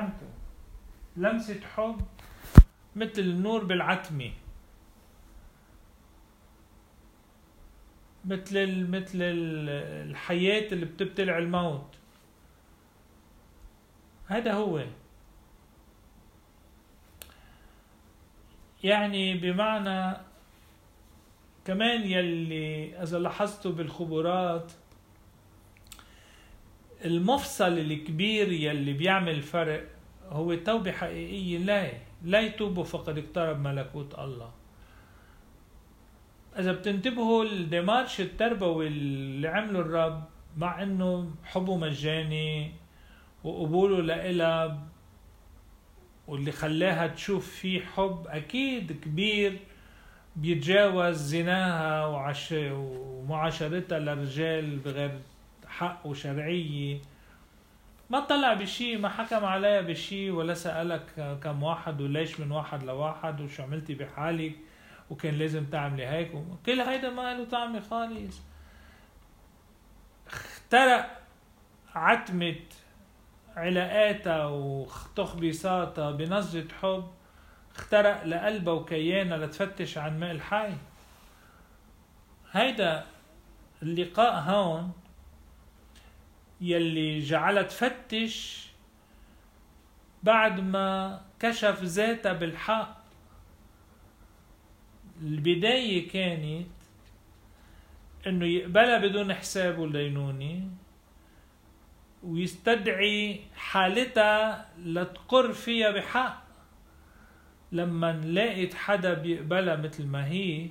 بنعمته لمسة حب مثل النور بالعتمة. مثل مثل الحياة اللي بتبتلع الموت. هذا هو. يعني بمعنى كمان يلي إذا لاحظتوا بالخبرات المفصل الكبير يلي بيعمل فرق هو توبة حقيقية. لا لا يتوبوا فقد اقترب ملكوت الله. إذا بتنتبهوا الديمارش التربوي اللي عمله الرب مع إنه حبه مجاني وقبوله لإلها واللي خلاها تشوف فيه حب أكيد كبير بيتجاوز زناها وعش... ومعاشرتها للرجال بغير حق وشرعية ما طلع بشي ما حكم عليها بشي ولا سألك كم واحد وليش من واحد لواحد وشو عملتي بحالك وكان لازم تعملي هيك كل هيدا ما له طعمة خالص. اخترق عتمة علاقاتها وتخبيصاتها بنظرة حب. اخترق لقلبها وكيانها لتفتش عن ماء الحي. هيدا اللقاء هون يلي جعلها تفتش بعد ما كشف ذاتها بالحق. البداية كانت إنه يقبلها بدون حساب ودينونة ويستدعي حالتها لتقر فيها بحق. لما لقيت حدا بيقبلها مثل ما هي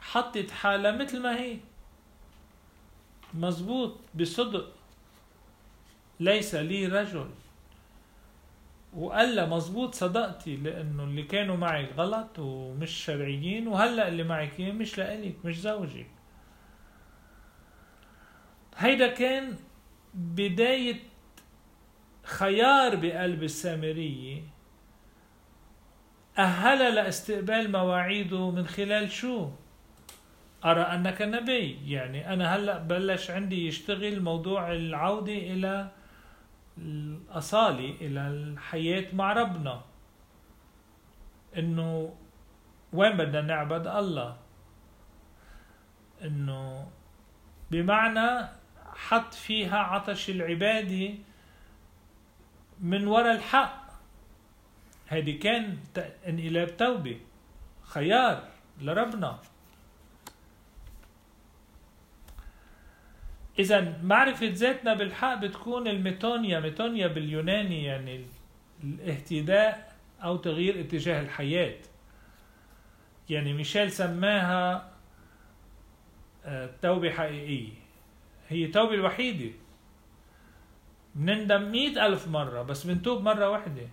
حطت حالها مثل ما هي. مزبوط بصدق. ليس لي رجل. وقال لها مزبوط صدقتي لأنه اللي كانوا معك غلط ومش شرعيين وهلأ اللي معك مش لإلك مش زوجك. هيدا كان بداية خيار بقلب السامرية. أهلها لاستقبال مواعيده من خلال شو؟ أرى أنك نبي. يعني أنا هلأ بلش عندي يشتغل موضوع العودة إلى الأصالة إلى الحياة مع ربنا. إنه وين بدنا نعبد؟ الله. إنه بمعنى حط فيها عطش العبادة من وراء الحق. هذه كان انقلاب توبة خيار لربنا. إذا معرفة ذاتنا بالحق بتكون الميتونيا ميتونيا باليوناني يعني الاهتداء أو تغيير اتجاه الحياة. يعني ميشيل سماها آه، توبة حقيقية. هي التوبة الوحيدة. بنندم مئة ألف مرة بس بنتوب مرة واحدة.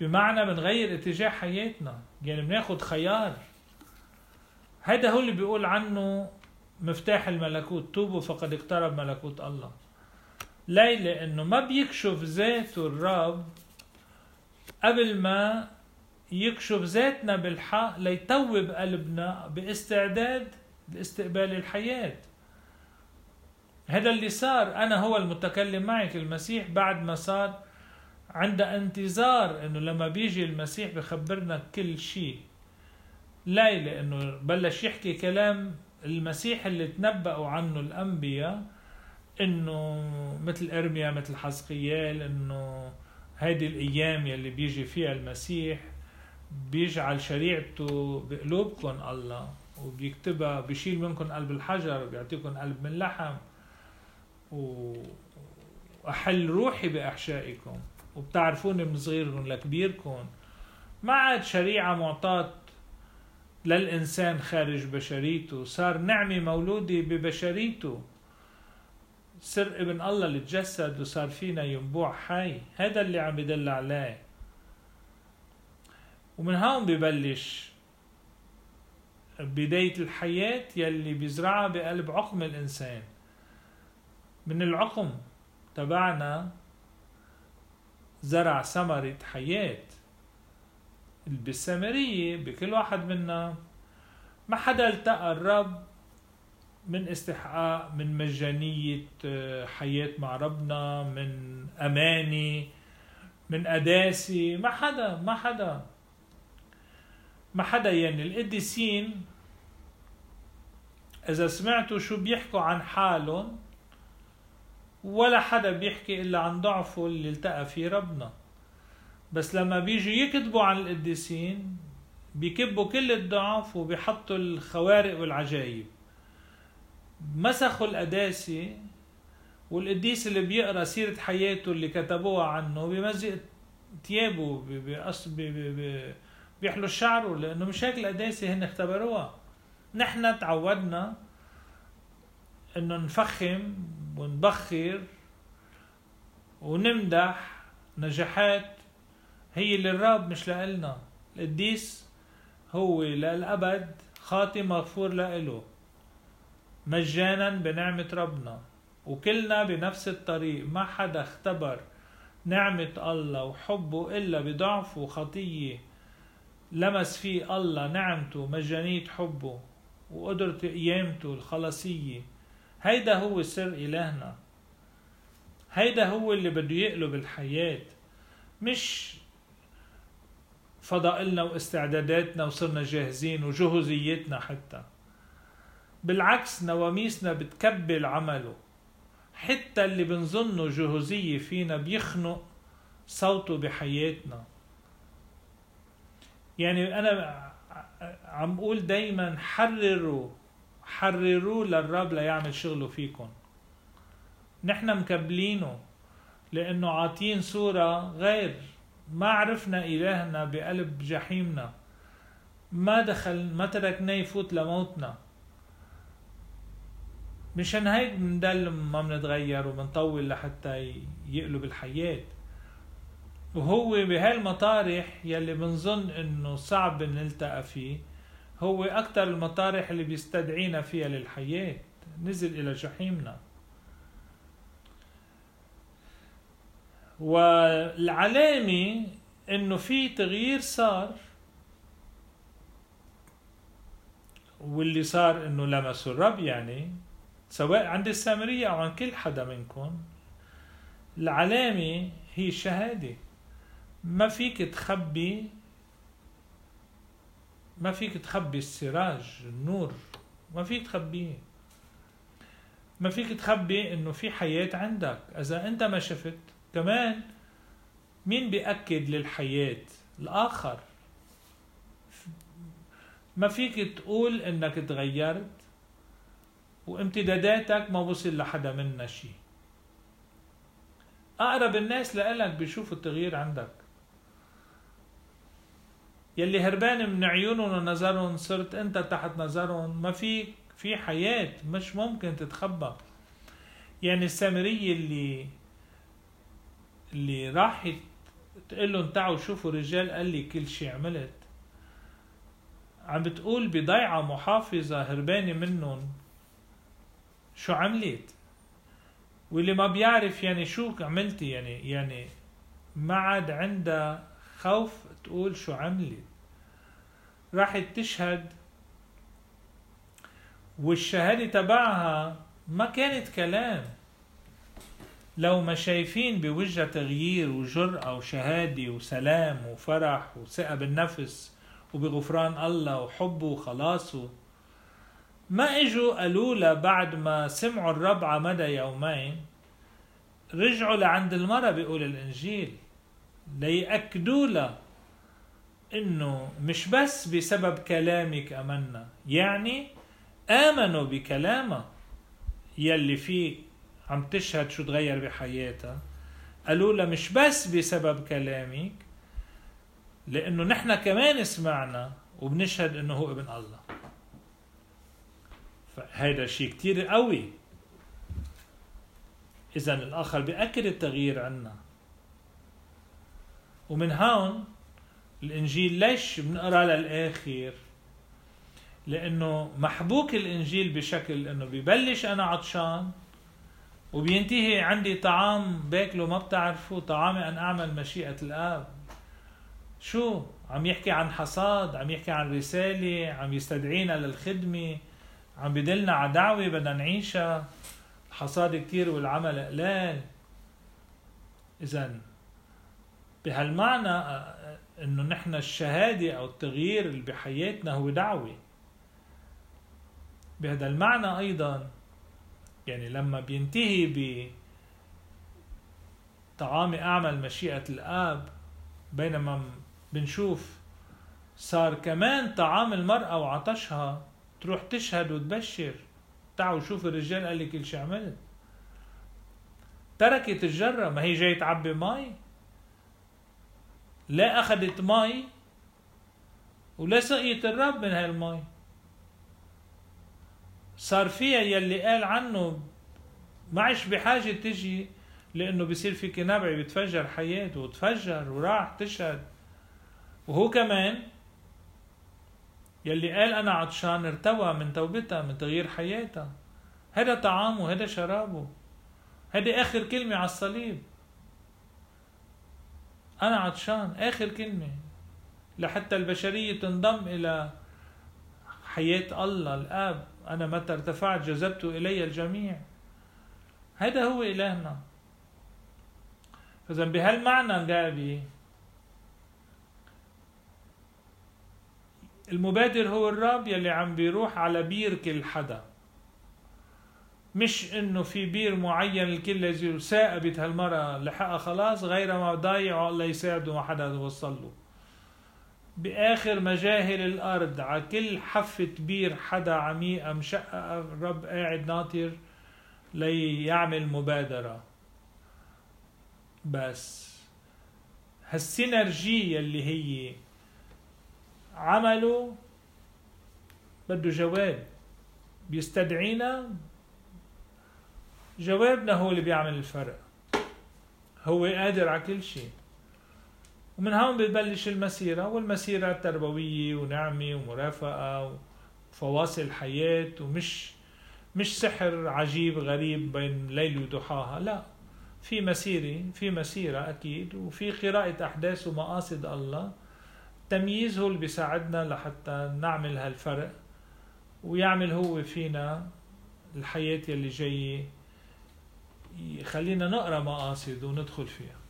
بمعنى بنغير اتجاه حياتنا. يعني بناخد خيار. هذا هو اللي بيقول عنه مفتاح الملكوت توبوا فقد اقترب ملكوت الله. ليه لأنه ما بيكشف ذاته الرب قبل ما يكشف ذاتنا بالحق ليتوب قلبنا باستعداد لاستقبال الحياة. هذا اللي صار. أنا هو المتكلم معك المسيح بعد ما صار عند انتظار إنه لما بيجي المسيح بخبرنا كل شيء. لا لأنه بلش يحكي كلام المسيح اللي تنبأوا عنه الأنبياء إنه مثل إرميا مثل حزقيال إنه هيدي الأيام يلي بيجي فيها المسيح بيجعل شريعته بقلوبكم الله وبيكتبها بيشيل منكم قلب الحجر بيعطيكم قلب من لحم وأحل روحي بأحشائكم وبتعرفوني من صغيركم لكبيركم. ما عاد شريعة معطاة للإنسان خارج بشريته. صار نعمة مولودة ببشريته. سر ابن الله اللي تجسد وصار فينا ينبوع حي. هذا اللي عم بدل عليه. ومن هون ببلش بداية الحياة يلي بيزرعها بقلب عقم الإنسان. من العقم تبعنا زرع ثمرة حياة. بالسامرية بكل واحد منا. ما حدا التقى الرب من استحقاق من مجانية آه، حياة مع ربنا من أماني من قداسة. ما حدا ما حدا. ما حدا يعني. القديسين إذا سمعتوا شو بيحكوا عن حالهم ولا حدا بيحكي إلا عن ضعفه اللي التقى فيه ربنا. بس لما بيجوا يكتبوا عن القديسين بيكبوا كل الضعف وبيحطوا الخوارق والعجائب مسخوا القداسة والقديس اللي بيقرأ سيرة حياته اللي كتبوها عنه بيمزق ثيابه بيقص بيحلوا شعره لأنه مش هيك القداسة هن اختبروها. نحن تعودنا إنه نفخم ونبخر ونمدح نجاحات هي للرب مش لإلنا. القديس هو للأبد خاطي مغفور لإله. مجانا بنعمة ربنا. وكلنا بنفس الطريق. ما حدا اختبر نعمة الله وحبه إلا بضعف وخطية لمس فيه الله نعمته مجانية حبه وقدرة قيامته الخلاصية. هيدا هو سر إلهنا. هيدا هو اللي بده يقلب الحياة. مش فضائلنا واستعداداتنا وصرنا جاهزين وجهوزيتنا حتى. بالعكس نواميسنا بتكبل عمله. حتى اللي بنظنه جهوزية فينا بيخنق صوته بحياتنا. يعني أنا عم أقول دايما حرروا حرروا للرب ليعمل شغله فيكم. نحن مكبلينه لأنه عاطين صورة غير ما عرفنا إلهنا بقلب جحيمنا. ما دخل ما تركناه يفوت لموتنا. مشان هيك بندل ما بنتغير وبنطول لحتى يقلب الحياة. وهو بهالمطارح يلي بنظن إنه صعب نلتقى فيه هو أكثر المطارح اللي بيستدعينا فيها للحياة. نزل إلى جحيمنا. والعلامة إنه في تغيير صار واللي صار إنه لمسوا الرب يعني سواء عند السامرية أو عن كل حدا منكم العلامة هي الشهادة. ما فيك تخبي ما فيك تخبي السراج النور ما فيك تخبيه. ما فيك تخبي إنه في حياة عندك. إذا أنت ما شفت كمان مين بيأكد للحياة؟ الآخر. ما فيك تقول إنك تغيرت وامتداداتك ما وصل لحدا منا شيء أقرب الناس لإلك بيشوفوا التغيير عندك. يلي هربان من عيونهم ونظرهم صرت أنت تحت نظرهم. ما في في حياة مش ممكن تتخبى. يعني السامرية اللي اللي راحت تقول لهم تعوا شوفوا رجال قال لي كل شيء عملت. عم بتقول بضيعة محافظة هربانة منهم شو عملت؟ واللي ما بيعرف يعني شو عملتي يعني يعني ما عاد عندها خوف تقول شو عملت. راحت تشهد. والشهادة تبعها ما كانت كلام. لو ما شايفين بوجهها تغيير وجرأة وشهادة وسلام وفرح وثقة بالنفس وبغفران الله وحبه وخلاصه ما إجوا قالوا لها بعد ما سمعوا الرب على مدى يومين رجعوا لعند المرة بيقول الإنجيل ليأكدوا لها إنه مش بس بسبب كلامك أمنا يعني آمنوا بكلامها يلي فيه عم تشهد شو تغير بحياتها. قالوا لها مش بس بسبب كلامك لأنه نحن كمان سمعنا وبنشهد إنه هو ابن الله. فهذا شيء كتير قوي. إذا الآخر بيأكد التغيير عنا. ومن هون الإنجيل ليش بنقرأ للآخر؟ لأنه محبوك الإنجيل بشكل أنه ببلش أنا عطشان وبينتهي عندي طعام باكله ما بتعرفوا طعامي أن أعمل مشيئة الآب. شو؟ عم يحكي عن حصاد عم يحكي عن رسالة عم يستدعينا للخدمة عم بدلنا على دعوة بدنا نعيشها. الحصاد كتير والعمل قلال. إذا بهالمعنى إنه نحن الشهادة أو التغيير اللي بحياتنا هو دعوة. بهذا المعنى أيضا يعني لما بينتهي ب طعام أعمل مشيئة الآب بينما بنشوف صار كمان طعام المرأة وعطشها تروح تشهد وتبشر. تعالوا شوف الرجال قال لي كل شيء عملت. تركت الجرة ما هي جاي تعبي مي لا أخذت مي ولا سقيت الرب من هاي المي صار فيها يلي قال عنه معش بحاجة تجي لأنه بصير في نبع بتفجر حياته وتفجر وراح تشهد. وهو كمان يلي قال أنا عطشان ارتوى من توبتها من تغيير حياتها. هذا طعامه هذا شرابه. هذه آخر كلمة على الصليب. أنا عطشان آخر كلمة. لحتى البشرية تنضم إلى حياة الله الآب أنا متى ارتفعت جذبت إلي الجميع. هذا هو إلهنا. فإذا بهالمعنى جابي المبادر هو الرب يلي عم بيروح على بير كل حدا. مش إنه في بير معين الكل لازم ثاقبت هالمرة لحقها خلاص غير ما ضايع الله يساعده ما حدا يوصل له بآخر مجاهل الأرض على كل حفة بير حدا عميقة مشققة الرب قاعد ناطر ليعمل مبادرة. بس هالسينرجية اللي هي عمله بده جواب. بيستدعينا؟ جوابنا هو اللي بيعمل الفرق. هو قادر على كل شيء. ومن هون بتبلش المسيرة والمسيرة تربوية ونعمة ومرافقة وفواصل حياة ومش مش سحر عجيب غريب بين ليل وضحاها لا. في مسيرة في مسيرة أكيد وفي قراءة أحداث ومقاصد الله تمييز هو اللي بيساعدنا لحتى نعمل هالفرق ويعمل هو فينا الحياة يلي جاية يخلينا نقرأ مقاصد وندخل فيها.